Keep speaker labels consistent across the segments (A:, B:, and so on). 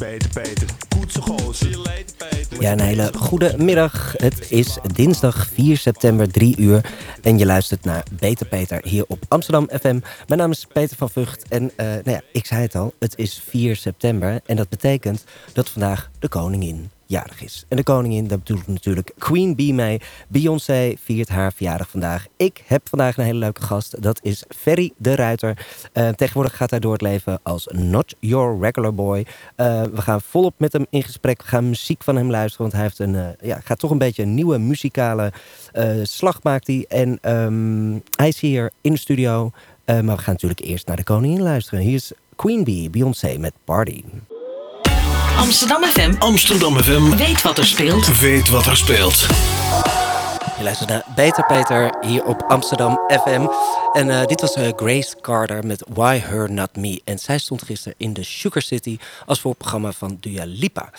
A: Peter, Peter, poetsengozer.
B: Ja, een hele goede middag. Het is dinsdag 4 september, 3 uur. En je luistert naar Beter Peter hier op Amsterdam FM. Mijn naam is Peter van Vught. En eh, nou ja, ik zei het al, het is 4 september. En dat betekent dat vandaag de koningin jarig is. En de koningin, daar bedoel ik natuurlijk Queen Bee mee. Beyoncé viert haar verjaardag vandaag. Ik heb vandaag een hele leuke gast. Dat is Ferry de Ruiter. Uh, tegenwoordig gaat hij door het leven als Not Your Regular Boy. Uh, we gaan volop met hem in gesprek. We gaan muziek van hem luisteren. Want hij heeft een, uh, ja, gaat toch een beetje een nieuwe muzikale slag maakt hij. En um, hij is hier in de studio. maar we gaan natuurlijk eerst naar de koningin luisteren. Hier is Queen Bee, Beyoncé met Party.
C: Amsterdam FM.
D: Amsterdam FM.
C: Weet wat er speelt.
D: Weet wat er speelt.
B: Je luistert naar Beter Peter hier op Amsterdam FM. En uh, dit was uh, Grace Carter met Why Her Not Me. En zij stond gisteren in de Sugar City als voorprogramma van Dua Lipa.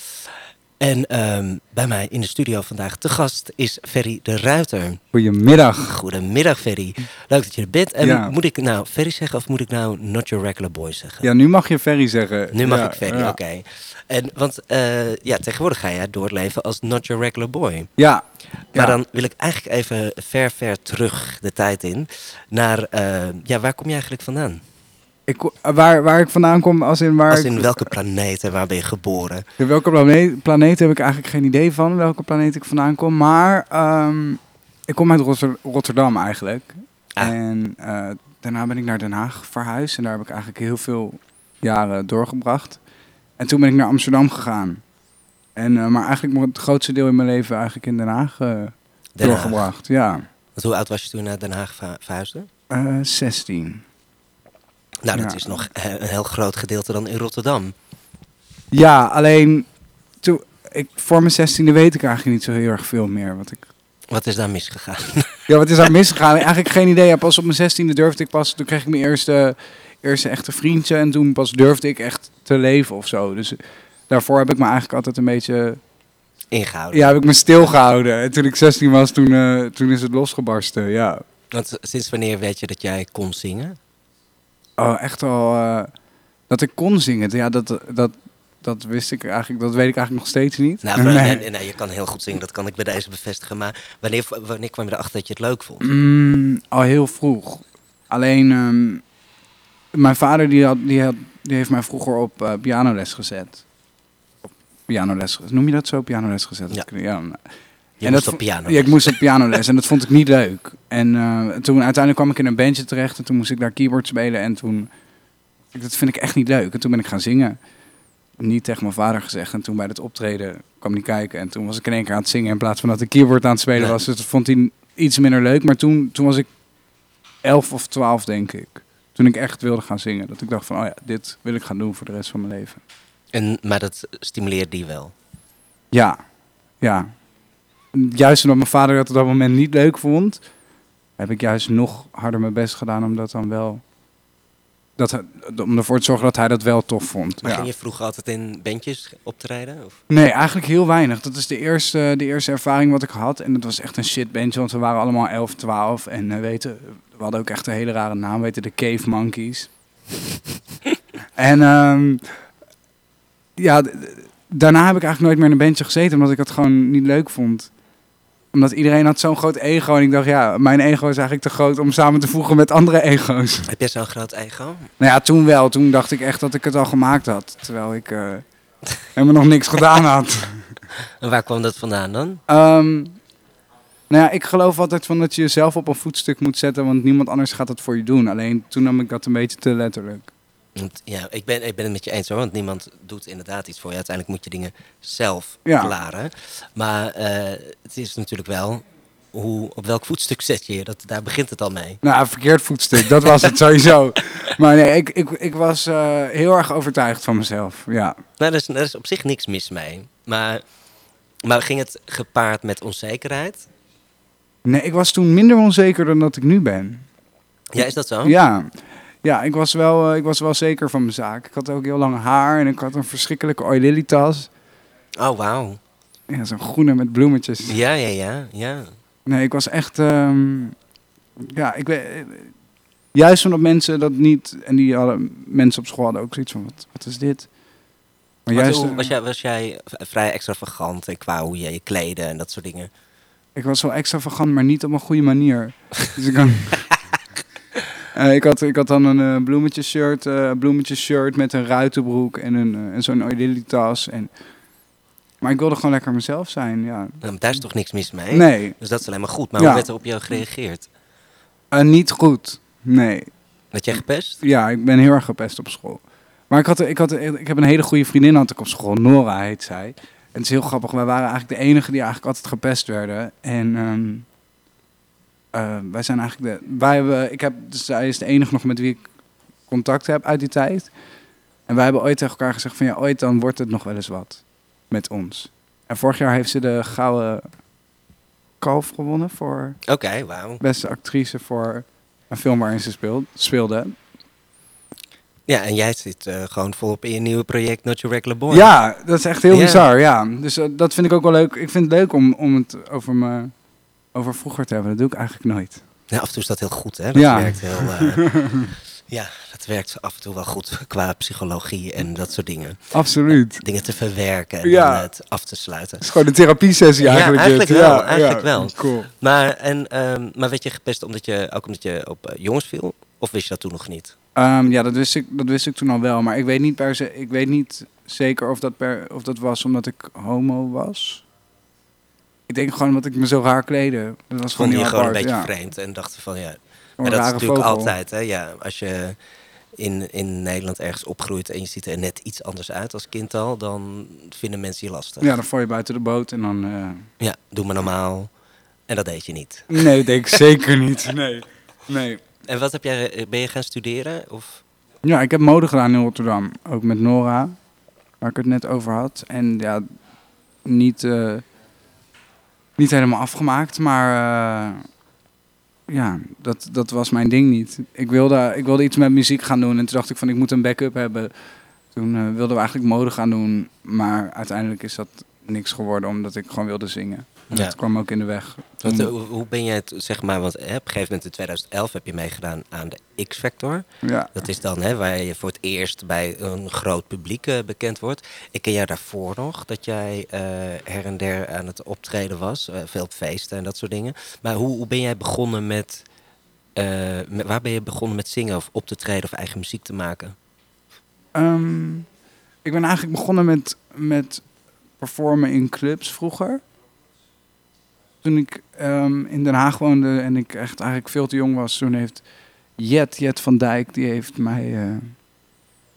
B: En um, bij mij in de studio vandaag te gast is Ferry de Ruiter.
E: Goedemiddag.
B: Goedemiddag Ferry. Leuk dat je er bent. En ja. moet ik nou Ferry zeggen of moet ik nou Not Your Regular Boy zeggen?
E: Ja, nu mag je Ferry zeggen.
B: Nu mag
E: ja,
B: ik Ferry,
E: ja.
B: oké. Okay. En want uh, ja, tegenwoordig ga je door het leven als Not Your Regular Boy.
E: Ja.
B: Maar dan wil ik eigenlijk even ver, ver terug de tijd in. Naar, uh, ja, waar kom je eigenlijk vandaan?
E: Ik, waar, waar ik vandaan kom, als in waar.
B: Als in
E: ik,
B: welke planeet en waar ben je geboren?
E: In welke planeet, planeet heb ik eigenlijk geen idee van, welke planeet ik vandaan kom. Maar um, ik kom uit Rotter, Rotterdam eigenlijk. Ah. En uh, daarna ben ik naar Den Haag verhuisd. En daar heb ik eigenlijk heel veel jaren doorgebracht. En toen ben ik naar Amsterdam gegaan. En, uh, maar eigenlijk het grootste deel in mijn leven eigenlijk in Den Haag uh, Den doorgebracht.
B: Haag.
E: Ja.
B: Want hoe oud was je toen naar Den Haag verhuisde?
E: Uh, 16.
B: Nou, dat ja. is nog een heel groot gedeelte dan in Rotterdam.
E: Ja, alleen toen, ik, voor mijn zestiende weet ik eigenlijk niet zo heel erg veel meer. Wat, ik...
B: wat is daar misgegaan?
E: Ja, wat is daar misgegaan? eigenlijk geen idee. Ja, pas op mijn zestiende durfde ik pas, toen kreeg ik mijn eerste, eerste echte vriendje. En toen pas durfde ik echt te leven of zo. Dus daarvoor heb ik me eigenlijk altijd een beetje...
B: Ingehouden?
E: Ja, heb ik me stilgehouden. En toen ik 16 was, toen, uh, toen is het losgebarsten, ja.
B: Want sinds wanneer weet je dat jij kon zingen?
E: Oh, echt al. Uh, dat ik kon zingen. Ja, dat, dat, dat wist ik eigenlijk. Dat weet ik eigenlijk nog steeds niet.
B: Nou, nee. Nee, nee, je kan heel goed zingen. Dat kan ik bij deze bevestigen. Maar wanneer, wanneer kwam je erachter dat je het leuk vond?
E: Mm, al heel vroeg. Alleen, um, mijn vader die had, die had, die heeft mij vroeger op uh, pianoles gezet. Op pianoles. Noem je dat zo? Pianoles gezet?
B: Ja.
E: ja.
B: Je en moest dat, op piano.
E: Ja, ik moest op pianoles en dat vond ik niet leuk. En uh, toen uiteindelijk kwam ik in een bandje terecht en toen moest ik daar keyboard spelen en toen dat vind ik echt niet leuk. En toen ben ik gaan zingen. Niet tegen mijn vader gezegd en toen bij het optreden kwam hij kijken en toen was ik in één keer aan het zingen in plaats van dat ik keyboard aan het spelen was. Dus dat vond hij iets minder leuk. Maar toen, toen was ik elf of twaalf denk ik. Toen ik echt wilde gaan zingen. Dat ik dacht van, oh ja, dit wil ik gaan doen voor de rest van mijn leven.
B: En, maar dat stimuleert die wel?
E: Ja, ja juist omdat mijn vader dat op dat moment niet leuk vond, heb ik juist nog harder mijn best gedaan om dat dan wel. Dat, om ervoor te zorgen dat hij dat wel tof vond.
B: Maar
E: ja.
B: ging je vroeger altijd in bandjes op te rijden? Of?
E: Nee, eigenlijk heel weinig. Dat is de eerste, de eerste ervaring wat ik had. En dat was echt een shit bandje, want we waren allemaal 11, 12. En uh, weten, we hadden ook echt een hele rare naam, weten de Cave Monkeys. en um, ja, daarna heb ik eigenlijk nooit meer in een bandje gezeten, omdat ik het gewoon niet leuk vond omdat iedereen had zo'n groot ego. En ik dacht, ja, mijn ego is eigenlijk te groot om samen te voegen met andere ego's.
B: Heb je zo'n groot ego?
E: Nou ja, toen wel. Toen dacht ik echt dat ik het al gemaakt had. Terwijl ik uh, helemaal nog niks gedaan had.
B: En waar kwam dat vandaan dan?
E: Um, nou ja, ik geloof altijd van dat je jezelf op een voetstuk moet zetten. Want niemand anders gaat het voor je doen. Alleen toen nam ik dat een beetje te letterlijk.
B: Want, ja, ik ben, ik ben het met je eens hoor, want niemand doet inderdaad iets voor je. Uiteindelijk moet je dingen zelf ja. klaren. Maar uh, het is natuurlijk wel, hoe, op welk voetstuk zet je je? Dat, daar begint het al mee.
E: Nou, verkeerd voetstuk, dat was het sowieso. Maar nee, ik, ik, ik was uh, heel erg overtuigd van mezelf, ja.
B: Nou, er is, er is op zich niks mis mee. Maar, maar ging het gepaard met onzekerheid?
E: Nee, ik was toen minder onzeker dan dat ik nu ben.
B: Ja, is dat zo?
E: Ja. Ja, ik was, wel, uh, ik was wel zeker van mijn zaak. Ik had ook heel lang haar en ik had een verschrikkelijke oilily tas.
B: Oh, wauw.
E: Ja, zo'n groene met bloemetjes.
B: Ja, ja, ja, ja.
E: Nee, ik was echt... Um, ja, ik weet... Juist omdat mensen dat niet... En die hadden, mensen op school hadden ook zoiets van, wat, wat is dit? Maar juist,
B: hoe-
E: eh,
B: was, jij, was jij vrij extravagant qua hoe je je kleden en dat soort dingen?
E: Ik was wel extravagant, maar niet op een goede manier. Dus ik, kan... Eh, ik, had, ik had dan een eh, bloemetjes shirt, eh, bloemetjes shirt met een ruitenbroek en, een, eh, en zo'n Oedili tas. En... Maar ik wilde gewoon lekker mezelf zijn, ja.
B: Nou, daar is toch niks mis mee?
E: Nee,
B: Dus dat is alleen maar goed. Maar
E: Ja.
B: hoe werd er op jou gereageerd?
E: eh, niet goed. Nee.
B: Werd jij gepest?
E: Ja, ik ben heel erg gepest op school. Maar ik, had, ik, had, ik heb een hele goede vriendin had ik op school. Nora heet zij. En het is heel grappig. Wij waren eigenlijk de enige die eigenlijk altijd gepest werden. En ehm, eh, wij zijn eigenlijk de... Wij hebben, ik heb, dus zij is de enige nog met wie ik contact heb uit die tijd. En wij hebben ooit tegen elkaar gezegd van... Ja, ooit dan wordt het nog wel eens wat met ons. En vorig jaar heeft ze de Gouden Kalf gewonnen voor
B: Oké, wauw.
E: beste actrice voor een film waarin ze speelde.
B: Ja, en jij zit eh, gewoon volop in je nieuwe project Not Your Regular Boy.
E: Ja, dat is echt heel bizar, ja. Dus eh, dat vind ik ook wel leuk. Ik vind het leuk om, om het over, me, over vroeger te hebben. Dat doe ik eigenlijk nooit.
B: Ja, af en toe is dat heel goed, hè? Dat
E: Ja.
B: werkt heel... eh, ja, dat werkt af en toe wel goed qua psychologie en dat soort dingen.
E: Absoluut. Het
B: Dingen te verwerken en
E: Ja.
B: het af te sluiten.
E: is gewoon een therapiesessie
B: Ja,
E: eigenlijk.
B: eigenlijk
E: dit.
B: wel, eigenlijk wel.
E: Cool.
B: Maar, en, ehm, maar werd je gepest omdat je, ook omdat je op eh, jongens viel? Of wist je dat toen nog niet?
E: Ehm, ja, dat wist, ik, dat wist ik toen al wel. Maar ik weet niet, per se, ik weet niet zeker of dat, per, of dat was omdat ik homo was. Ik denk gewoon omdat ik me zo raar kleden. Dat was
B: je gewoon een beetje
E: ja.
B: vreemd en dachten van ja... Maar dat is natuurlijk
E: vogel.
B: altijd, hè? Ja, als je in, in Nederland ergens opgroeit en je ziet er net iets anders uit als kind al, dan vinden mensen je lastig.
E: Ja, dan val je buiten de boot en dan... eh,
B: Ja, doe maar normaal. En dat deed je niet.
E: Nee, dat denk ik zeker niet. Nee. nee.
B: En wat heb jij, ben je gaan studeren? Of?
E: Ja, ik heb mode gedaan in Rotterdam. Ook met Nora, waar ik het net over had. En ja, niet, eh, niet helemaal afgemaakt, maar eh, ja, dat, dat was mijn ding niet. Ik wilde, ik wilde iets met muziek gaan doen en toen dacht ik van ik moet een backup hebben. Toen eh, wilden we eigenlijk mode gaan doen, maar uiteindelijk is dat niks geworden omdat ik gewoon wilde zingen. En
B: Ja.
E: Dat kwam ook in de weg.
B: Want, eh, hoe, ben jij het, zeg maar, want hè, op een gegeven moment in 2011 heb je meegedaan aan de X-Factor.
E: ja.
B: Dat is dan hè, waar je voor het eerst bij een groot publiek eh, bekend wordt. Ik ken jou daarvoor nog, dat jij eh, her en der aan het optreden was. eh, veel op feesten en dat soort dingen. Maar hoe, hoe ben jij begonnen met, eh, met... Waar ben je begonnen met zingen of op te treden of eigen muziek te maken?
E: Ehm, ik ben eigenlijk begonnen met, met performen in clubs vroeger. Toen ik ehm, in Den Haag woonde en ik echt eigenlijk veel te jong was, toen heeft Jet, Jet van Dijk, die heeft mij, eh,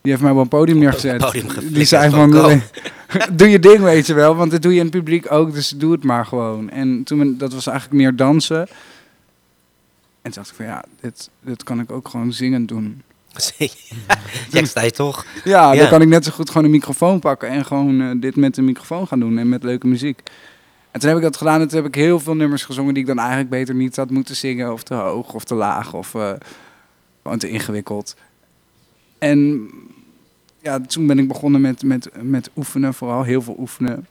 E: die heeft mij op een podium neergezet.
B: podium
E: die zei
B: van,
E: eh, doe je ding weet je wel, want dit doe je in het publiek ook, dus doe het maar gewoon. En toen, dat was eigenlijk meer dansen. En toen dacht ik van ja, dit, dit kan ik ook gewoon zingend doen.
B: Ja, sta je toch?
E: Ja,
B: Ja.
E: dan kan ik net zo goed gewoon een microfoon pakken en gewoon eh, dit met een microfoon gaan doen en met leuke muziek. En toen heb ik dat gedaan en toen heb ik heel veel nummers gezongen die ik dan eigenlijk beter niet had moeten zingen. Of te hoog of te laag of eh, gewoon te ingewikkeld. En ja, toen ben ik begonnen met, met, met oefenen, vooral heel veel oefenen.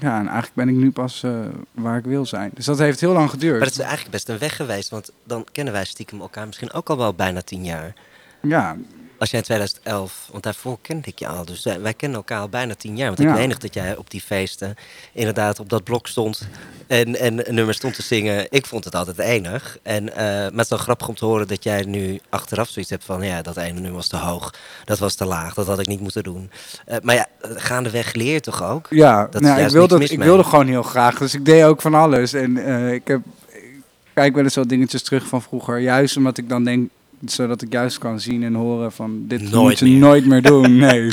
E: Ja, en eigenlijk ben ik nu pas eh, waar ik wil zijn. Dus dat heeft heel lang geduurd.
B: Maar het is eigenlijk best een weg geweest, want dan kennen wij stiekem elkaar misschien ook al wel bijna tien jaar.
E: Ja,
B: Als jij in 2011, want daarvoor kende ik je al, dus wij wij kennen elkaar al bijna tien jaar. Want ik
E: Ja.
B: weet nog dat jij op die feesten inderdaad op dat blok stond en, en een nummer stond te zingen. Ik vond het altijd enig. En, eh, maar het is grappig om te horen dat jij nu achteraf zoiets hebt van, ja, dat ene nummer was te hoog, dat was te laag, dat had ik niet moeten doen. Eh, maar ja, gaandeweg leer je toch ook?
E: Ja,
B: Dat
E: nou, ik, wilde, ik wilde gewoon heel graag. Dus ik deed ook van alles. En eh, ik, heb, ik kijk wel eens wat dingetjes terug van vroeger. Juist omdat ik dan denk, zodat ik juist kan zien en horen van dit
B: Nooit
E: moet je
B: meer.
E: nooit meer doen. Nee.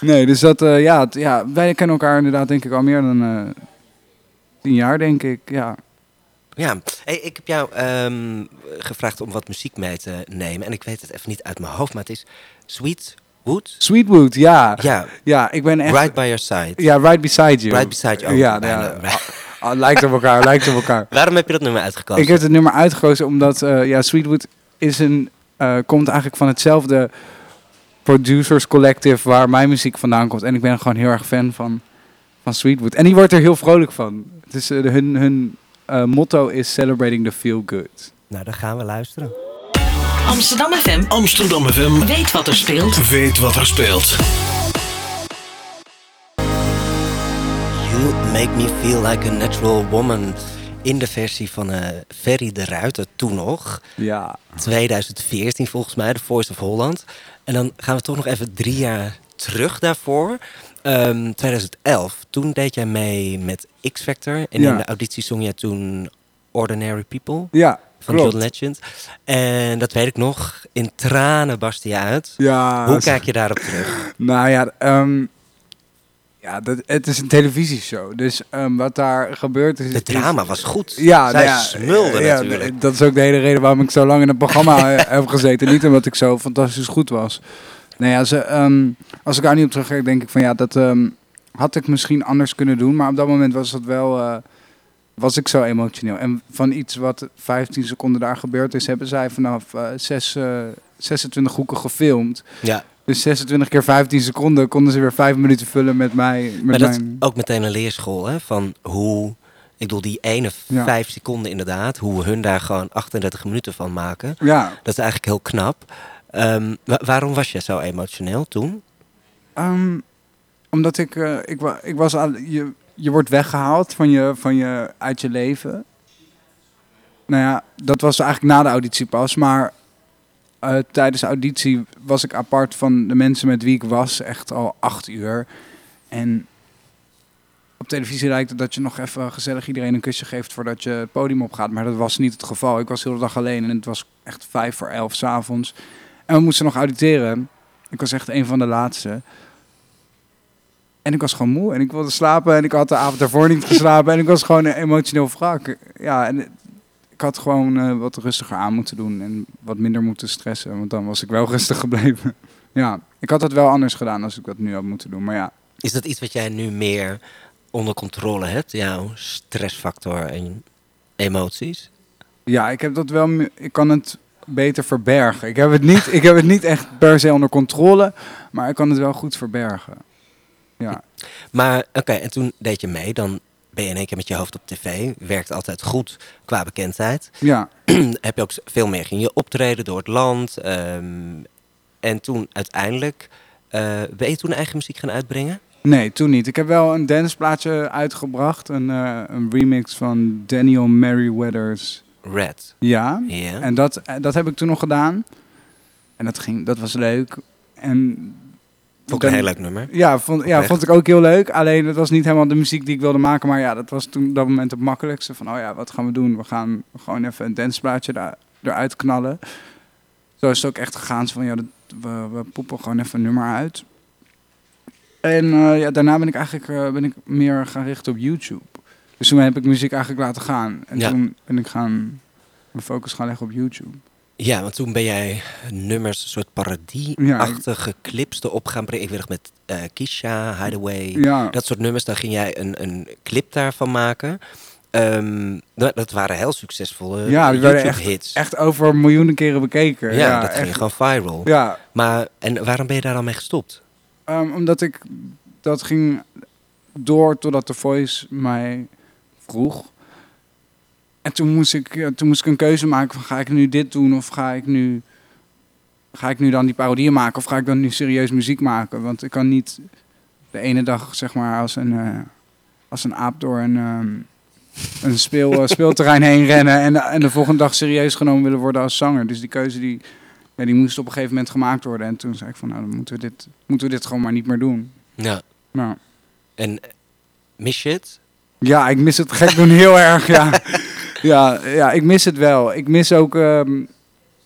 E: nee, dus dat, eh, ja, ja, wij kennen elkaar inderdaad denk ik al meer dan eh, tien jaar, denk ik. Ja.
B: Ja, hey, ik heb jou ehm, gevraagd om wat muziek mee te nemen. En ik weet het even niet uit mijn hoofd, maar het is Sweet Wood.
E: Sweetwood, ja.
B: Ja,
E: Ja, ik ben echt...
B: Right by Your Side.
E: Ja, Right Beside You.
B: Right Beside You. Oh,
E: Ja,
B: bijna.
E: ja. Ah, lijkt op elkaar, lijkt op elkaar.
B: Waarom heb je dat nummer uitgekozen?
E: Ik heb het nummer uitgekozen omdat eh, ja, Sweetwood is een, eh, komt eigenlijk van hetzelfde producers collective waar mijn muziek vandaan komt. En ik ben gewoon heel erg fan van, van Sweetwood. En die wordt er heel vrolijk van. Dus uh, hun, hun eh, motto is Celebrating the Feel Good.
B: Nou, dan gaan we luisteren.
C: Amsterdam FM.
D: Amsterdam FM.
C: Weet wat er speelt.
D: Weet wat er speelt.
B: You make me feel like a natural woman. In de versie van eh Ferry de Ruiter toen nog.
E: Ja.
B: 2014 volgens mij, de Voice of Holland. En dan gaan we toch nog even drie jaar terug daarvoor. Ehm, 2011, toen deed jij mee met X Factor. En
E: Ja.
B: in de auditie zong jij toen Ordinary People
E: Ja,
B: van. John Legend. En dat weet ik nog, in tranen barstte je uit.
E: Ja,
B: Hoe kijk je daarop terug?
E: Nou ja, ehm, ja dat, het is een televisieshow. Dus ehm, wat daar gebeurt is...
B: De
E: is-
B: drama was goed.
E: Ja,
B: Zij
E: nou ja,
B: smulde
E: ja,
B: natuurlijk.
E: Dat is ook de hele reden waarom ik zo lang in het programma eh, heb gezeten. Niet omdat ik zo fantastisch goed was. Nou ja, ze, ehm, als ik daar niet op terugkijk, denk ik van ja, dat ehm, had ik misschien anders kunnen doen. Maar op dat moment was het wel, eh, was ik zo emotioneel. En van iets wat 15 seconden daar gebeurd is, hebben zij vanaf zes, eh, 26 hoeken gefilmd.
B: Ja,
E: Dus 26 keer 15 seconden konden ze weer 5 minuten vullen met mij. Met
B: maar dat is ook meteen een leerschool, hè? Van hoe, ik bedoel, die ene
E: Ja.
B: vijf seconden inderdaad, hoe hun daar gewoon 38 minuten van maken.
E: Ja,
B: Dat is eigenlijk heel knap. Ehm, wa- waarom was je zo emotioneel toen?
E: Ehm, omdat ik, eh, ik, wa- ik was al, je, je wordt weggehaald van je, van je, uit je leven. Nou ja, dat was eigenlijk na de auditie pas. Maar eh, tijdens de auditie was ik apart van de mensen met wie ik was. Echt al acht uur. En op televisie lijkt het dat je nog even gezellig iedereen een kusje geeft voordat je het podium opgaat. Maar dat was niet het geval. Ik was de hele dag alleen en het was echt vijf voor elf s'avonds. En we moesten nog auditeren. Ik was echt een van de laatste. En ik was gewoon moe en ik wilde slapen en ik had de avond daarvoor niet geslapen en ik was gewoon emotioneel wrak. Ja, en ik had gewoon eh, wat rustiger aan moeten doen en wat minder moeten stressen, want dan was ik wel rustig gebleven. Ja, ik had dat wel anders gedaan als ik dat nu had moeten doen, maar ja.
B: Is dat iets wat jij nu meer onder controle hebt? Jouw stressfactor en emoties?
E: Ja, ik heb dat wel, ik kan het beter verbergen. Ik heb het niet, ik heb het niet echt per se onder controle, maar ik kan het wel goed verbergen. Ja,
B: Maar oké, en toen deed je mee. Dan ben je in één keer met je hoofd op tv. Werkt altijd goed qua bekendheid.
E: ja.
B: Heb je ook veel meer ging je optreden door het land. ehm, en toen uiteindelijk... eh, ben je toen eigen muziek gaan uitbrengen?
E: Nee, toen niet. Ik heb wel een danceplaatje uitgebracht, een, eh, een remix van Daniel Merriweather's
B: Red.
E: Ja.
B: Ja.
E: En dat, eh, dat heb ik toen nog gedaan. En dat, ging, dat was leuk. En
B: Vond ik een heel leuk nummer.
E: Ja, vond, ja, vond ik ook heel leuk. Alleen het was niet helemaal de muziek die ik wilde maken. Maar ja, dat was toen op dat moment het makkelijkste. Van, oh ja, wat gaan we doen? We gaan gewoon even een danceplaatje daar, eruit knallen. Zo is het ook echt gegaan. Van, ja, dat, we, we poepen gewoon even een nummer uit. En eh, ja, daarna ben ik eigenlijk eh, ben ik meer gaan richten op YouTube. Dus toen heb ik muziek eigenlijk laten gaan. En
B: Ja.
E: toen ben ik gaan mijn focus gaan leggen op YouTube.
B: Ja, want toen ben jij nummers, een soort parodie-achtige clips erop gaan brengen. Ik weet nog met eh Kisha, Hideaway,
E: Ja,
B: dat soort nummers. Dan ging jij een, een clip daarvan maken. Ehm, dat, dat waren heel succesvolle
E: Ja, die werden
B: YouTube-hits.
E: echt over miljoenen keren bekeken.
B: ja, dat
E: echt.
B: ging gewoon viral.
E: Ja,
B: Maar, en waarom ben je daar dan mee gestopt?
E: Ehm, omdat ik dat ging door totdat The Voice mij vroeg. En toen moest ik, ja, toen moest ik een keuze maken van ga ik nu dit doen of ga ik nu, ga ik nu dan die parodieën maken of ga ik dan nu serieus muziek maken? Want ik kan niet de ene dag zeg maar als een, eh, als een aap door een, ehm, een speel, eh, speelterrein heen rennen en, en de volgende dag serieus genomen willen worden als zanger. Dus die keuze die, ja, die moest op een gegeven moment gemaakt worden. En toen zei ik van nou dan moeten we dit, moeten we dit gewoon maar niet meer doen.
B: Ja.
E: Nou,
B: En eh, mis je het?
E: Ja, ik mis het gek doen heel erg. Ja. Ja, ja, ik mis het wel. Ik mis ook ehm,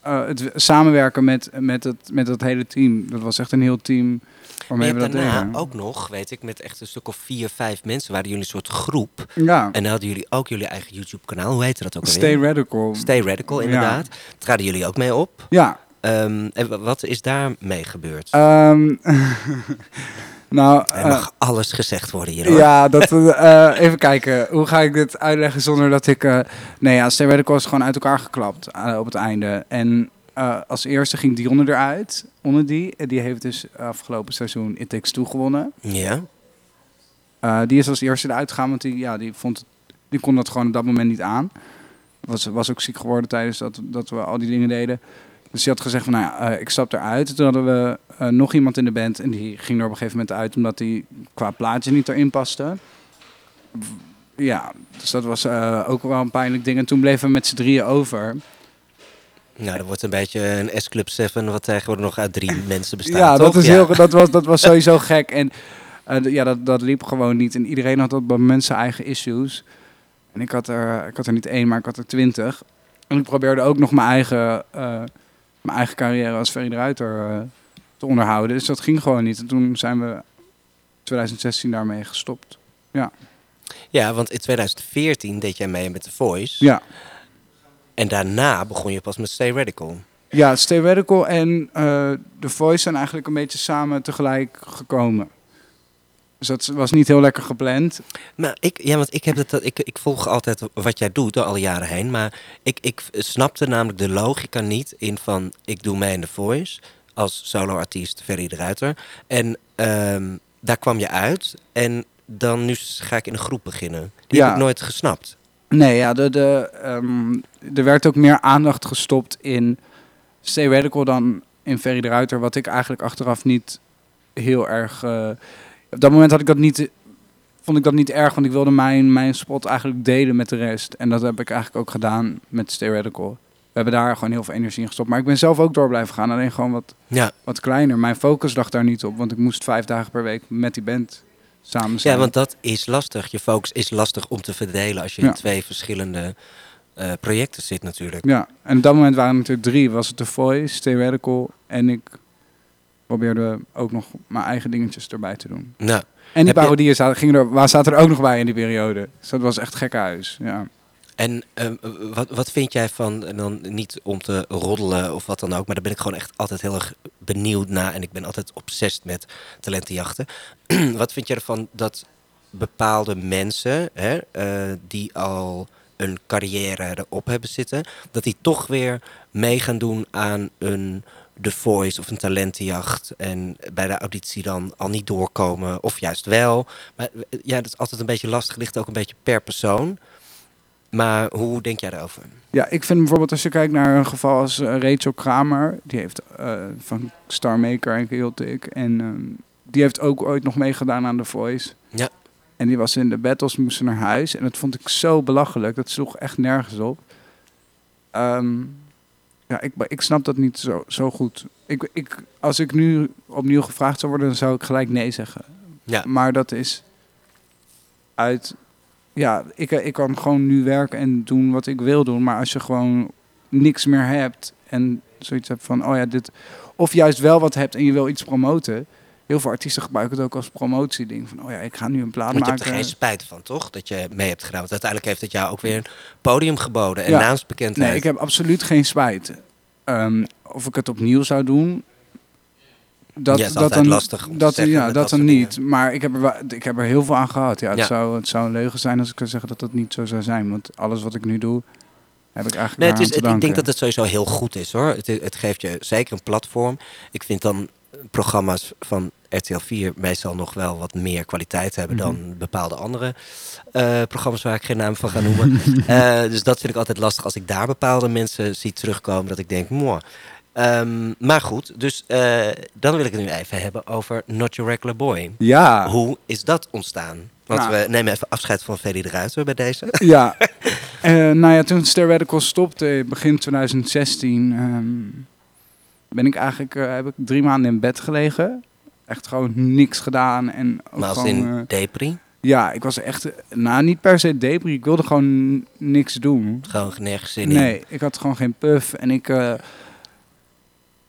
E: eh, het samenwerken met, met, het, met het hele team. Dat was echt een heel team waarmee
B: je
E: we
B: hebt
E: dat
B: daarna
E: deden.
B: ook nog, weet ik, met echt een stuk of vier, vijf mensen. Waren jullie een soort groep.
E: Ja,
B: En dan hadden jullie ook jullie eigen YouTube-kanaal. Hoe heette dat ook alweer?
E: Stay Radical.
B: Stay Radical,
E: Ja.
B: inderdaad. Traden jullie ook mee op?
E: Ja.
B: Ehm, en wa- wat is daarmee gebeurd?
E: ehm, nou,
B: er
E: eh,
B: mag alles gezegd worden hier, hoor.
E: Ja, dat, eh, even kijken. Hoe ga ik dit uitleggen zonder dat ik... eh nee, ja, Radical is gewoon uit elkaar geklapt eh, op het einde. En eh, als eerste ging Dionne eruit, onder die. En die heeft dus afgelopen seizoen It Takes Two gewonnen.
B: Ja?
E: Eh, die is als eerste eruit gegaan, want die, ja, die, vond die kon dat gewoon op dat moment niet aan. Was, was ook ziek geworden tijdens dat, dat we al die dingen deden. Dus die had gezegd van, nou ja, eh, ik stap eruit. Toen hadden we eh, nog iemand in de band en die ging er op een gegeven moment uit... omdat die qua plaatje niet erin paste. ja, dus dat was eh, ook wel een pijnlijk ding. En toen bleven we met z'n drieën over.
B: Nou, dat wordt een beetje een S-Club 7, wat tegenwoordig nog uit drie mensen bestaat.
E: ja,
B: toch?
E: dat, is Heel, dat, was, dat was sowieso gek. En ja, dat, dat liep gewoon niet. En iedereen had op dat moment zijn eigen issues. En ik had, er, ik had er niet één, maar ik had er twintig. En ik probeerde ook nog mijn eigen, mijn eigen carrière als Ferry de Ruiter eh, te onderhouden. Dus dat ging gewoon niet. En toen zijn we 2016 daarmee gestopt.
B: Ja, want in 2014 deed jij mee met The Voice.
E: Ja,
B: En daarna begon je pas met Stay Radical.
E: ja Stay Radical en eh The Voice zijn eigenlijk een beetje samen tegelijk gekomen. Dus dat was niet heel lekker gepland.
B: Maar ik, ja, want ik, heb het, ik, ik volg altijd wat jij doet door alle jaren heen. Maar ik, ik snapte namelijk de logica niet in van... ik doe mee in The Voice als solo-artiest Ferry de Ruiter. En ehm, daar kwam je uit. En dan nu ga ik in een groep beginnen. Die
E: Ja.
B: heb ik nooit gesnapt.
E: Nee, ja, de, de, ehm, er werd ook meer aandacht gestopt in Stay Radical dan in Ferry de Ruiter. Wat ik eigenlijk achteraf niet heel erg... eh, op dat moment had ik dat niet, vond ik dat niet erg, want ik wilde mijn, mijn spot eigenlijk delen met de rest. En dat heb ik eigenlijk ook gedaan met Stay Radical. We hebben daar gewoon heel veel energie in gestopt. Maar ik ben zelf ook door blijven gaan, alleen gewoon wat,
B: Ja,
E: wat kleiner. Mijn focus lag daar niet op, want ik moest vijf dagen per week met die band samen zijn.
B: ja, want dat is lastig. Je focus is lastig om te verdelen als je
E: Ja.
B: in twee verschillende eh, projecten zit natuurlijk.
E: Ja, en op dat moment waren er natuurlijk drie. Was het The Voice, Stay Radical en ik probeerde ook nog mijn eigen dingetjes erbij te doen.
B: Nou,
E: En die
B: je-
E: parodieën zaten, gingen er, waar zaten er ook nog bij in die periode. Dus dat was echt gek huis. Ja.
B: En ehm, wat, wat vind jij van, en dan niet om te roddelen of wat dan ook, maar daar ben ik gewoon echt altijd heel erg benieuwd naar en ik ben altijd obsessief met talentenjachten. wat vind jij ervan dat bepaalde mensen, hè, eh, die al een carrière erop hebben zitten, dat die toch weer mee gaan doen aan een The Voice of een talentenjacht en bij de auditie dan al niet doorkomen of juist wel. Maar ja, dat is altijd een beetje lastig, ligt ook een beetje per persoon. Maar hoe denk jij daarover?
E: ja, ik vind bijvoorbeeld als je kijkt naar een geval als eh, Rachel Kramer. Die heeft eh, van Star Maker en Chaotic. En ehm, die heeft ook ooit nog meegedaan aan The Voice.
B: Ja.
E: En die was in de battles, moest naar huis. En dat vond ik zo belachelijk. Dat sloeg echt nergens op. Ehm, ja, ik, ik snap dat niet zo, zo goed. Ik, ik, als ik nu opnieuw gevraagd zou worden, dan zou ik gelijk nee zeggen.
B: Ja.
E: Maar dat is uit... Ja, ik, ik kan gewoon nu werken en doen wat ik wil doen. Maar als je gewoon niks meer hebt en zoiets hebt van... Oh ja, dit... Of juist wel wat hebt en je wil iets promoten. Heel veel artiesten gebruiken het ook als promotieding. Van, oh ja, ik ga nu een plaat
B: Want je hebt
E: maken.
B: er geen spijt van, toch? Dat je mee hebt gedaan. Want uiteindelijk heeft het jou ook weer een podium geboden en
E: Ja.
B: naamsbekendheid.
E: Nee, ik heb absoluut geen spijt. Ehm, of ik het opnieuw zou doen. Dat,
B: Ja, is
E: dat dan,
B: lastig
E: dat,
B: zeggen
E: ja, dat
B: dat
E: dan niet. Maar ik heb, er, ik heb er heel veel aan gehad. Ja, het,
B: Ja.
E: Zou, het zou een leugen zijn als ik zou zeggen dat dat niet zo zou zijn. Want alles wat ik nu doe, heb ik eigenlijk
B: Nee, het is, het- ik denk dat het sowieso heel goed is hoor. Het, het geeft je zeker een platform. Ik vind dan programma's van RTL 4 meestal nog wel wat meer kwaliteit hebben
E: Mhm.
B: dan bepaalde andere eh, programma's waar ik geen naam van ga noemen. Eh, dus dat vind ik altijd lastig als ik daar bepaalde mensen zie terugkomen. Dat ik denk, mooi. Ehm, maar goed, dus eh, dan wil ik het nu even hebben over Not Your Regular Boy.
E: Ja,
B: Hoe is dat ontstaan? Want
E: Nou.
B: we nemen even afscheid van Ferry de Ruiter bij deze.
E: ja. Nou ja, toen Stair Radical stopte, begin 2016, ehm, ben ik eigenlijk, heb ik drie maanden in bed gelegen. Echt gewoon niks gedaan. En ook
B: Maar als
E: gewoon,
B: in
E: eh,
B: Depri,
E: Ja, ik was echt, nou niet per se depri. Ik wilde gewoon niks doen.
B: gewoon nergens zin in.
E: Nee, ik had gewoon geen puff. En ik, eh,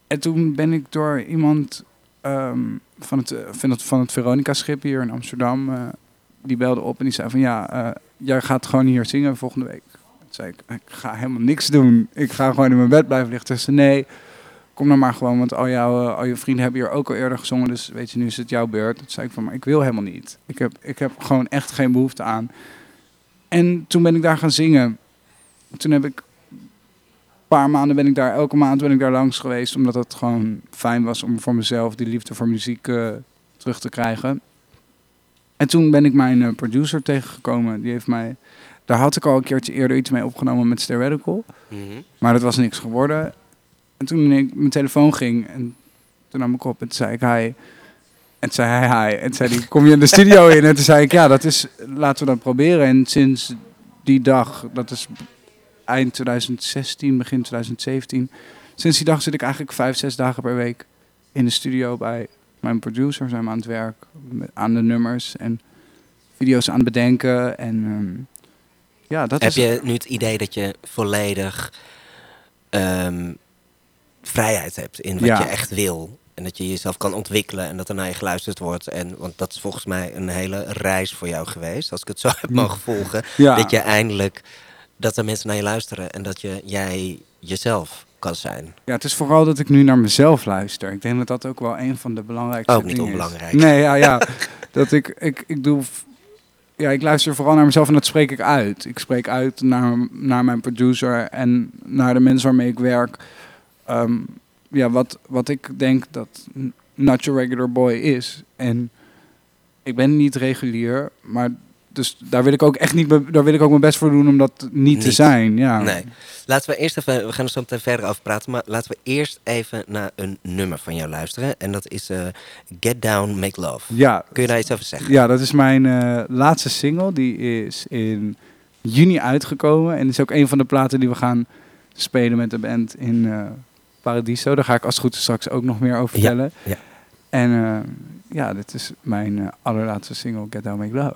E: en toen ben ik door iemand ehm, van het, eh, van het, van het Veronica-schip hier in Amsterdam, die belde op en die zei van ja, jij gaat gewoon hier zingen volgende week. Toen zei ik, ik ga helemaal niks doen. Ik ga gewoon in mijn bed blijven liggen. Toen zei ze, nee, kom dan maar gewoon, want al, jouw, eh, al je vrienden hebben hier ook al eerder gezongen, dus weet je, nu is het jouw beurt. Toen zei ik van, maar ik wil helemaal niet. Ik heb, ik heb gewoon echt geen behoefte aan. En toen ben ik daar gaan zingen. Toen heb ik een paar maanden ben ik daar, elke maand ben ik daar langs geweest, omdat het gewoon fijn was om voor mezelf die liefde voor muziek eh, terug te krijgen. En toen ben ik mijn eh, producer tegengekomen. Die heeft mij, daar had ik al een keertje eerder iets mee opgenomen met Stair Radical.
B: Mhm.
E: Maar dat was niks geworden. En toen ik mijn telefoon ging en toen nam ik op en toen zei ik, hi, En toen zei hij hi. En toen zei hij, kom je in de studio in? En toen zei ik, ja, dat is, laten we dat proberen. En sinds die dag, dat is eind 2016, begin 2017. Sinds die dag zit ik eigenlijk vijf, zes dagen per week in de studio bij mijn producer. Zijn we aan het werk, aan de nummers en video's aan het bedenken. En ehm, ja, dat
B: Heb
E: is...
B: je nu het idee dat je volledig ehm, vrijheid hebt in wat
E: Ja.
B: je echt wil? En dat je jezelf kan ontwikkelen en dat er naar je geluisterd wordt. En, want dat is volgens mij een hele reis voor jou geweest. Als ik het zo heb mogen volgen.
E: Ja.
B: Dat je eindelijk, dat er mensen naar je luisteren. En dat je, jij jezelf kan zijn.
E: Ja, het is vooral dat ik nu naar mezelf luister. Ik denk dat dat ook wel een van de belangrijkste
B: Ook niet
E: dingen is.
B: onbelangrijk.
E: Nee, ja, ja. dat ik, ik, ik doe... Ja, ik luister vooral naar mezelf en dat spreek ik uit. Ik spreek uit naar, naar mijn producer en naar de mensen waarmee ik werk. Ehm, ja, wat, wat ik denk dat Not Your Regular Boy is. En ik ben niet regulier, maar dus daar wil ik ook echt niet, daar wil ik ook mijn best voor doen om dat niet, te zijn. Ja.
B: Nee. Laten we eerst even, we gaan er zo meteen verder over praten. Maar laten we eerst even naar een nummer van jou luisteren. En dat is eh, Get Down, Make Love.
E: Ja,
B: Kun je daar iets over zeggen?
E: Ja, dat is mijn eh, laatste single. Die is in juni uitgekomen. En is ook een van de platen die we gaan spelen met de band in eh, Paradiso. Daar ga ik als het goed is straks ook nog meer over vertellen.
B: ja.
E: En eh, ja, dit is mijn eh, allerlaatste single, Get Down Make Love.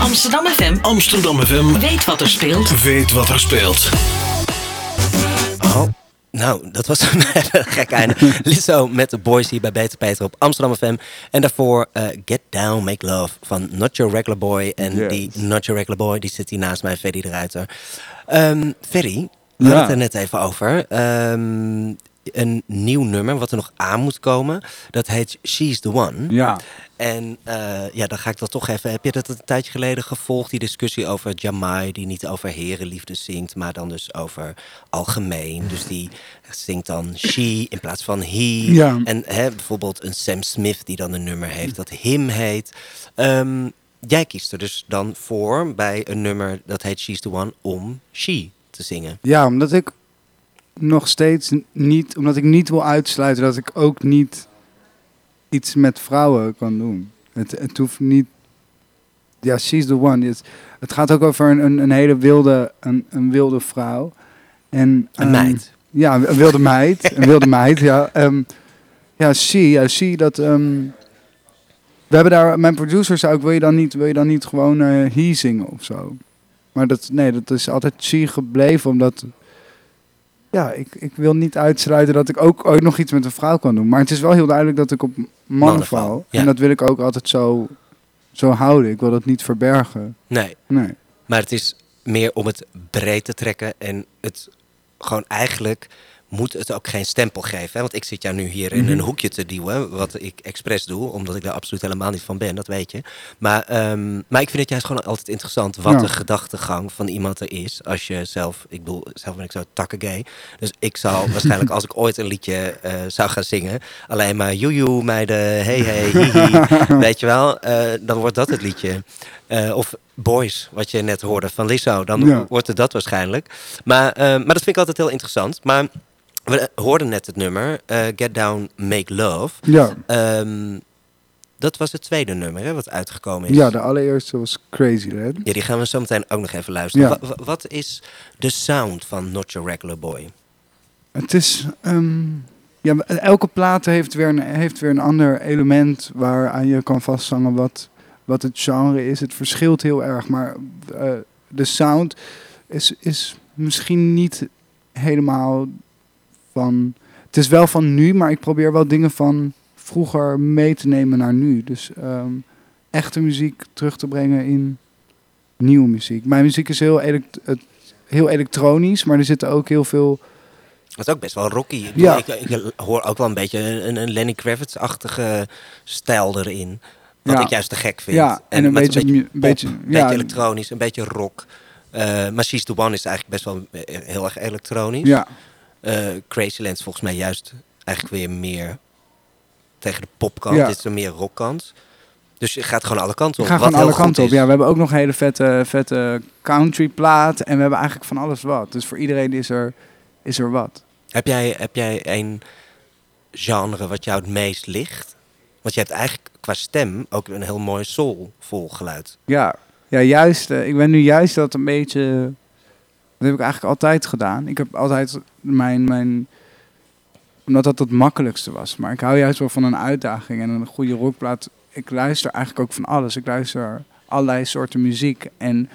C: Amsterdam FM
D: Amsterdam FM
C: weet wat er speelt.
D: weet wat er speelt.
B: Oh, nou, dat was een gek einde. Lizzo met de boys hier bij Beter Peter op Amsterdam FM. En daarvoor eh, Get Down, Make Love van Not Your Regular Boy. En
E: Yes.
B: die Not Your Regular Boy, die zit hier naast mij, Ferry de Ruiter. Ehm Ferry, we hadden het er net even over. Ehm, een nieuw nummer wat er nog aan moet komen. Dat heet She's the One.
E: Ja,
B: En eh, ja, dan ga ik dat toch even. Heb je dat een tijdje geleden gevolgd? Die discussie over Jamai, die niet over herenliefde zingt, maar dan dus over algemeen. Dus die zingt dan she in plaats van he.
E: Ja.
B: En hè, bijvoorbeeld een Sam Smith die dan een nummer heeft dat him heet. Ehm, jij kiest er dus dan voor bij een nummer dat heet She's the One om she te zingen.
E: ja omdat ik nog steeds niet, omdat ik niet wil uitsluiten dat ik ook niet iets met vrouwen kan doen. Het, het hoeft niet. Ja, she's the one. Het, het gaat ook over een, een, een hele wilde, een, een wilde vrouw. En,
B: Een
E: ehm,
B: meid.
E: Ja, een wilde meid. Een wilde meid, ja. Ehm, ja, she, ja, she, dat... ehm, we hebben daar... Mijn producer zei ook, wil je dan niet, wil je dan niet gewoon eh he zingen of zo? Maar dat, nee, dat is altijd she gebleven, omdat... Ja, ik, ik wil niet uitsluiten dat ik ook ooit nog iets met een vrouw kan doen. Maar het is wel heel duidelijk dat ik op mannen val.
B: val, ja.
E: En dat wil ik ook altijd zo, zo houden. Ik wil dat niet verbergen.
B: Nee,
E: Nee.
B: Maar het is meer om het breed te trekken en het gewoon eigenlijk moet het ook geen stempel geven. Hè? Want ik zit jou nu hier in
E: Mhm.
B: een hoekje te duwen, wat ik expres doe, omdat ik daar absoluut helemaal niet van ben, dat weet je. Maar, ehm, maar ik vind het juist gewoon altijd interessant wat
E: Ja.
B: de gedachtegang van iemand er is. Als je zelf, ik bedoel, zelf ben ik zo takkengay. Dus ik zal waarschijnlijk als ik ooit een liedje eh, zou gaan zingen, alleen maar joejoe meiden, hey hey, hihi, weet je wel, eh, dan wordt dat het liedje. Eh, of Boys, wat je net hoorde van Lizzo. Dan
E: Ja.
B: wordt het dat waarschijnlijk. Maar, maar dat vind ik altijd heel interessant. Maar we hoorden net het nummer eh, Get Down, Make Love.
E: Ja.
B: Ehm, dat was het tweede nummer hè, wat uitgekomen is.
E: ja, de allereerste was Crazy Land.
B: Ja, die gaan we zo meteen ook nog even luisteren.
E: Ja.
B: Wa- wa- wat is de sound van Not Your Regular Boy?
E: Het is. ehm, ja, elke plaat heeft weer, een, heeft weer een ander element waaraan je kan vasthangen wat, wat het genre is. Het verschilt heel erg, maar eh, de sound is, is misschien niet helemaal van. Het is wel van nu, maar ik probeer wel dingen van vroeger mee te nemen naar nu. Dus ehm, echte muziek terug te brengen in nieuwe muziek. Mijn muziek is heel, elekt- heel elektronisch, maar er zitten ook heel veel
B: Dat is ook best wel rocky. Ik,
E: Ja.
B: ik, ik hoor ook wel een beetje een, een Lenny Kravitz-achtige stijl erin. Wat
E: Ja.
B: ik juist te gek vind.
E: Ja, en een beetje,
B: pop,
E: beetje,
B: een
E: ja,
B: beetje elektronisch, een beetje rock. Eh, maar She's the One is eigenlijk best wel eh, heel erg elektronisch.
E: ja,
B: Eh, Crazyland is volgens mij juist eigenlijk weer meer tegen de popkant.
E: Ja.
B: Dit is een meer rockkant. Dus je gaat gewoon alle kanten op.
E: ga
B: wat
E: gewoon alle kanten op. Ja, we hebben ook nog een hele vette, vette country plaat en we hebben eigenlijk van alles wat. Dus voor iedereen is er, is er wat.
B: Heb jij, heb jij een genre wat jou het meest ligt? Want je hebt eigenlijk qua stem ook een heel mooi soulvol geluid.
E: Ja, ja juist. eh, ik ben nu juist dat een beetje... Dat heb ik eigenlijk altijd gedaan. Ik heb altijd mijn... mijn omdat dat het makkelijkste was. Maar ik hou juist wel van een uitdaging en een goede rockplaat. Ik luister eigenlijk ook van alles. Ik luister allerlei soorten muziek. En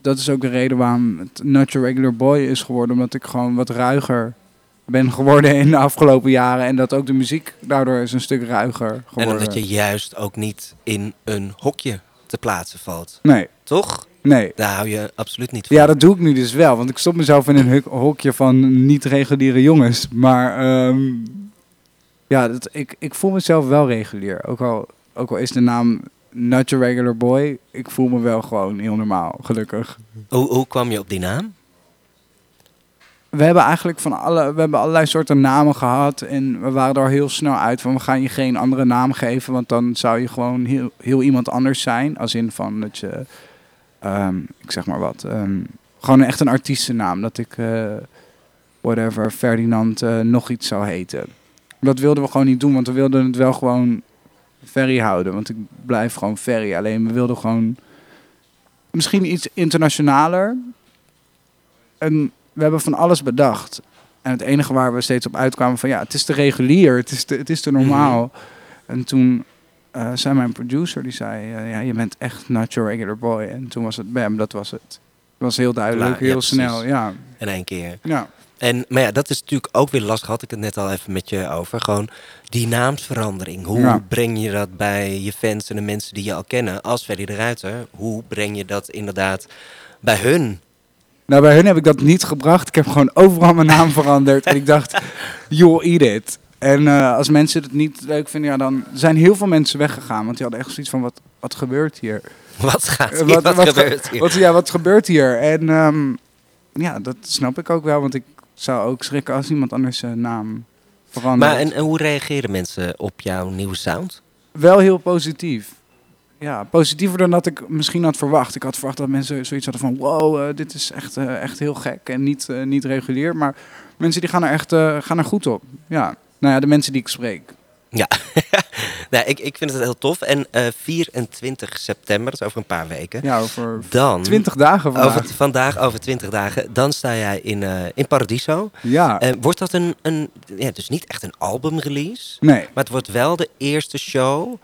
E: dat is ook de reden waarom het Not Your Regular Boy is geworden. Omdat ik gewoon wat ruiger ben geworden in de afgelopen jaren. En dat ook de muziek daardoor is een stuk ruiger
B: En
E: geworden.
B: omdat je juist ook niet in een hokje te plaatsen valt.
E: Nee,
B: Toch?
E: Nee.
B: Daar hou je absoluut niet van.
E: Ja, dat doe ik nu dus wel. Want ik stop mezelf in een hokje van niet-reguliere jongens. Maar ehm, ja, dat, ik, ik voel mezelf wel regulier. Ook al, ook al is de naam Not Your Regular Boy. Ik voel me wel gewoon heel normaal, gelukkig.
B: Hoe, hoe kwam je op die naam?
E: We hebben eigenlijk van alle, we hebben allerlei soorten namen gehad. En we waren er heel snel uit van we gaan je geen andere naam geven. Want dan zou je gewoon heel, heel iemand anders zijn. Als in van dat je, ehm, ik zeg maar wat, ehm, gewoon echt een artiestennaam. Dat ik, eh, whatever, Ferdinand eh, nog iets zou heten. Dat wilden we gewoon niet doen, want we wilden het wel gewoon Ferry houden. Want ik blijf gewoon Ferry. Alleen we wilden gewoon misschien iets internationaler. En we hebben van alles bedacht. En het enige waar we steeds op uitkwamen van ja, het is te regulier, het is te, het is te normaal. En toen eh, zei mijn producer, die zei, eh, ja, je bent echt not your regular boy. En toen was het bam, dat was het. Het was heel duidelijk, heel snel, ja.
B: In één keer.
E: ja.
B: En, maar ja, dat is natuurlijk ook weer lastig. Had ik het net al even met je over. Gewoon die naamsverandering. Hoe
E: Ja.
B: breng je dat bij je fans en de mensen die je al kennen als Ferry de Ruiter? Hoe breng je dat inderdaad bij hun?
E: Nou, bij hun heb ik dat niet gebracht. Ik heb gewoon overal mijn naam veranderd. En ik dacht, joh, eat it. En eh, als mensen het niet leuk vinden, ja, dan zijn heel veel mensen weggegaan. Want die hadden echt zoiets van, wat, wat gebeurt hier?
B: Wat gaat
E: Eh,
B: hier? Wat,
E: ge-
B: gebeurt hier?
E: Wat, ja, wat gebeurt hier? En ehm, ja, dat snap ik ook wel. Want ik zou ook schrikken als iemand anders zijn naam verandert.
B: Maar en, en hoe reageren mensen op jouw nieuwe sound?
E: Wel heel positief. Ja, positiever dan dat ik misschien had verwacht. Ik had verwacht dat mensen zoiets hadden van... wow, eh, dit is echt, echt heel gek en niet, niet regulier. Maar mensen die gaan er echt gaan er goed op. Ja, nou ja, de mensen die ik spreek.
B: Ja, nou, ik, ik vind het heel tof. En eh 24 september, dat is over een paar weken.
E: Ja, over
B: Dan,
E: 20 dagen vandaag.
B: over, vandaag over 20 dagen, dan sta jij in, eh, in Paradiso.
E: Ja,
B: Eh, wordt dat een, een, ja, dus niet echt een albumrelease,
E: nee.
B: maar het wordt wel de eerste show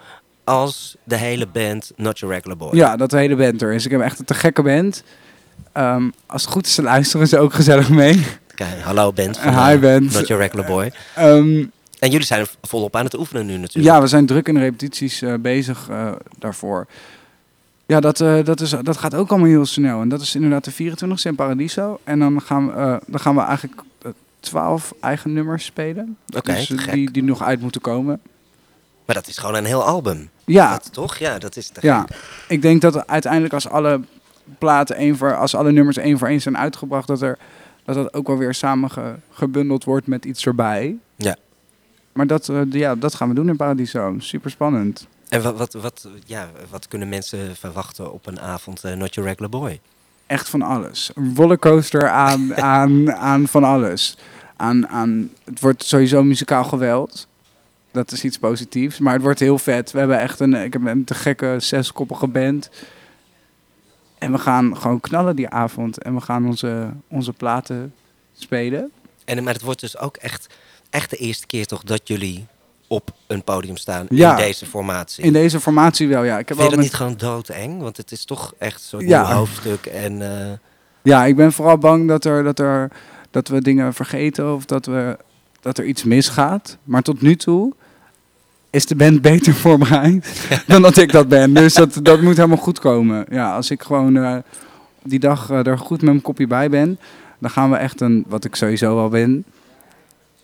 B: als de hele band Not Your Regular Boy.
E: Ja, dat de hele band er is. Ik heb echt een te gekke band. Ehm, als het goed is, luisteren ze ook gezellig mee.
B: Kijk, hallo band van
E: Hi
B: eh,
E: band.
B: Not Your Regular Boy.
E: Ehm,
B: En jullie zijn volop aan het oefenen nu natuurlijk.
E: ja, we zijn druk in de repetities eh, bezig eh, daarvoor. Ja, dat, dat, is, dat gaat ook allemaal heel snel. En dat is inderdaad de 24e in Paradiso. En dan gaan we, dan gaan we eigenlijk 12 eigen nummers spelen.
B: Oké,
E: dus, die, die nog uit moeten komen.
B: Maar dat is gewoon een heel album.
E: Ja,
B: Dat, toch? Ja, dat is te
E: ja,
B: gek.
E: ik denk dat uiteindelijk als alle platen één voor, als alle nummers één voor één zijn uitgebracht, dat er dat dat ook wel weer samen ge- gebundeld wordt met iets erbij.
B: Ja.
E: Maar dat, eh, ja, dat gaan we doen in Paradiso. Super spannend.
B: En wat, wat, wat, ja, wat kunnen mensen verwachten op een avond eh, Not Your Regular Boy?
E: Echt van alles. Een rollercoaster aan, aan, aan van alles. Aan, aan, het wordt sowieso muzikaal geweld. Dat is iets positiefs. Maar het wordt heel vet. We hebben echt een, ik heb een te gekke zeskoppige band. En we gaan gewoon knallen die avond. En we gaan onze, onze platen spelen.
B: En, maar het wordt dus ook echt, echt de eerste keer toch dat jullie op een podium staan
E: Ja.
B: in deze formatie.
E: In deze formatie wel, ja. Ik heb
B: Vind je
E: wel
B: dat
E: met-
B: niet gewoon doodeng? Want het is toch echt zo'n
E: Ja.
B: hoofdstuk. En eh,
E: Ja, ik ben vooral bang dat, er, dat, er, dat we dingen vergeten of dat, we, dat er iets misgaat. Maar tot nu toe is de band beter voorbereid dan dat ik dat ben. Dus dat, dat moet helemaal goed komen. Ja, als ik gewoon eh, die dag eh, er goed met mijn kopje bij ben, dan gaan we echt een, wat ik sowieso al ben,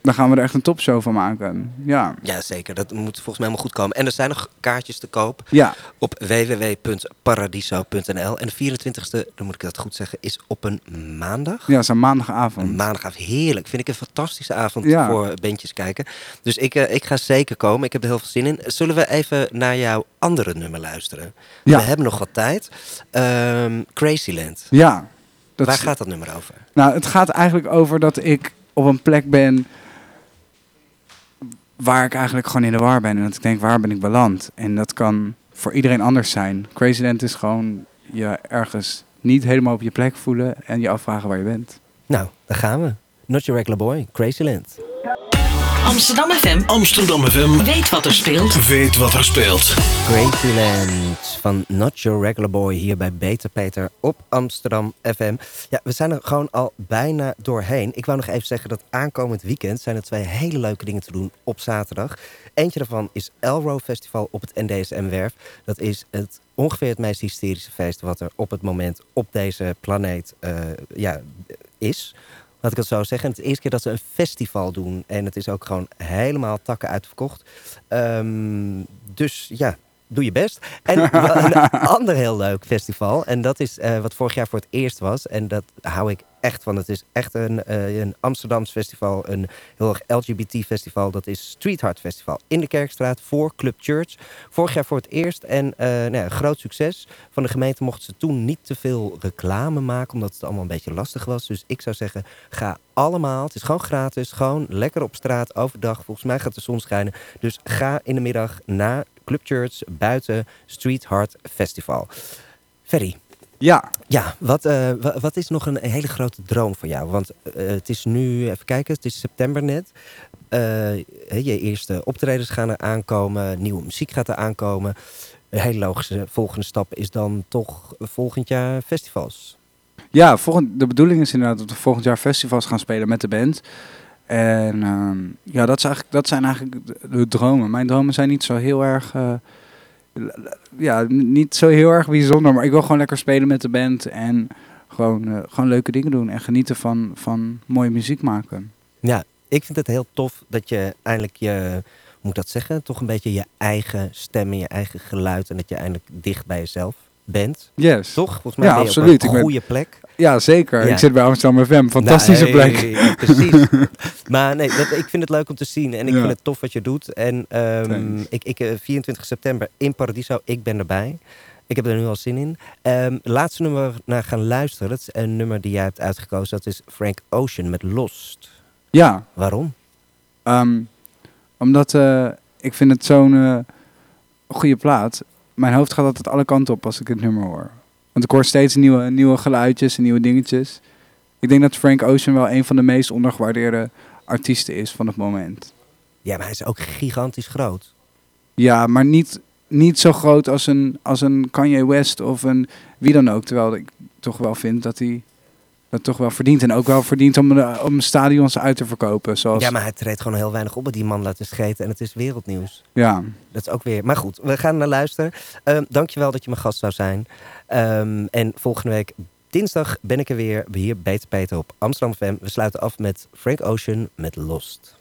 E: dan gaan we er echt een topshow van maken. Ja,
B: ja, zeker. Dat moet volgens mij helemaal goed komen. En er zijn nog kaartjes te koop
E: ja,
B: op www.paradiso.nl. En de 24e, dan moet ik dat goed zeggen, is op een maandag.
E: ja, zo'n
B: Een
E: maandagavond.
B: maandagavond, heerlijk. Vind ik een fantastische avond
E: Ja.
B: voor bandjes kijken. Dus ik, eh, ik ga zeker komen. Ik heb er heel veel zin in. Zullen we even naar jouw andere nummer luisteren?
E: Ja.
B: We hebben nog wat tijd. Ehm, Crazyland.
E: Ja. Dat
B: Waar gaat dat nummer over?
E: Nou, het gaat eigenlijk over dat ik op een plek ben waar ik eigenlijk gewoon in de war ben. En dat ik denk, waar ben ik beland? En dat kan voor iedereen anders zijn. Crazyland is gewoon je ergens niet helemaal op je plek voelen en je afvragen waar je bent.
B: Nou, daar gaan we. Not Your Regular Boy, Crazyland.
C: Amsterdam FM
D: Amsterdam FM.
C: weet wat er speelt.
D: Weet wat er speelt.
B: Crazyland van Not Your Regular Boy hier bij Beter Peter op Amsterdam FM. Ja, we zijn er gewoon al bijna doorheen. Ik wou nog even zeggen dat aankomend weekend zijn er twee hele leuke dingen te doen op zaterdag. Eentje daarvan is Elro Festival op het NDSM-werf. Dat is het, ongeveer het meest hysterische feest wat er op het moment op deze planeet eh, ja, is. Laat ik het zo zeggen. Het is de eerste keer dat ze een festival doen. En het is ook gewoon helemaal takken uitverkocht. Ehm, dus ja, doe je best. En een ander heel leuk festival. En dat is eh, wat vorig jaar voor het eerst was. En dat hou ik echt van. Het is echt een, eh, een Amsterdams festival. Een heel erg LGBT-festival. Dat is Street Heart Festival. In de Kerkstraat voor Club Church. Vorig jaar voor het eerst. En eh, nou ja, groot succes. Van de gemeente mochten ze toen niet te veel reclame maken. Omdat het allemaal een beetje lastig was. Dus ik zou zeggen, ga allemaal. Het is gewoon gratis. Gewoon lekker op straat overdag. Volgens mij gaat de zon schijnen. Dus ga in de middag naar Club Church buiten Street Heart Festival. Ferry,
E: Ja,
B: ja, wat, eh, wa- wat is nog een hele grote droom voor jou? Want eh, het is nu, even kijken, het is september net. Eh, je eerste optredens gaan er aankomen, nieuwe muziek gaat er aankomen. Een hele logische volgende stap is dan toch volgend jaar festivals.
E: ja volgend, de bedoeling is inderdaad dat we volgend jaar festivals gaan spelen met de band. En ehm, ja, dat, is eigenlijk, dat zijn eigenlijk de, de dromen. Mijn dromen zijn niet zo heel erg... ja, niet zo heel erg bijzonder, maar ik wil gewoon lekker spelen met de band en gewoon, eh, gewoon leuke dingen doen en genieten van, van mooie muziek maken.
B: Ja, ik vind het heel tof dat je eindelijk je, moet dat zeggen, toch een beetje je eigen stem en je eigen geluid en dat je eindelijk dicht bij jezelf bent.
E: Yes.
B: Toch? Volgens mij
E: Ja,
B: ben je
E: absoluut.
B: op een
E: ben-
B: goede plek.
E: Ja, zeker.
B: Ja.
E: Ik zit bij Amsterdam FM. Fantastische plek.
B: Precies. maar nee, dat, ik vind het leuk om te zien. En ik
E: Ja.
B: vind het tof wat je doet. En ehm, ik, ik, eh, 24 september in Paradiso, ik ben erbij. Ik heb er nu al zin in. Ehm laatste nummer naar gaan luisteren. Dat is een nummer die jij hebt uitgekozen. Dat is Frank Ocean met Lost.
E: Ja,
B: Waarom?
E: Ehm, omdat eh, ik vind het zo'n eh, goede plaat. Mijn hoofd gaat altijd alle kanten op als ik het nummer hoor. Want ik hoor steeds nieuwe, nieuwe geluidjes en nieuwe dingetjes. Ik denk dat Frank Ocean wel een van de meest ondergewaardeerde artiesten is van het moment.
B: Ja, maar hij is ook gigantisch groot.
E: Ja, maar niet, niet zo groot als een, als een Kanye West of een wie dan ook. Terwijl ik toch wel vind dat hij dat toch wel verdient. En ook wel verdient om, de- om stadions uit te verkopen. Zoals,
B: Ja, maar hij treedt gewoon heel weinig op. met Die man laten scheten en het is wereldnieuws.
E: ja.
B: Dat is ook weer. Maar goed, we gaan naar luisteren. Ehm dankjewel dat je mijn gast zou zijn. Ehm, en volgende week dinsdag ben ik er weer hier bij Peter op Amsterdam FM. We sluiten af met Frank Ocean met Lost.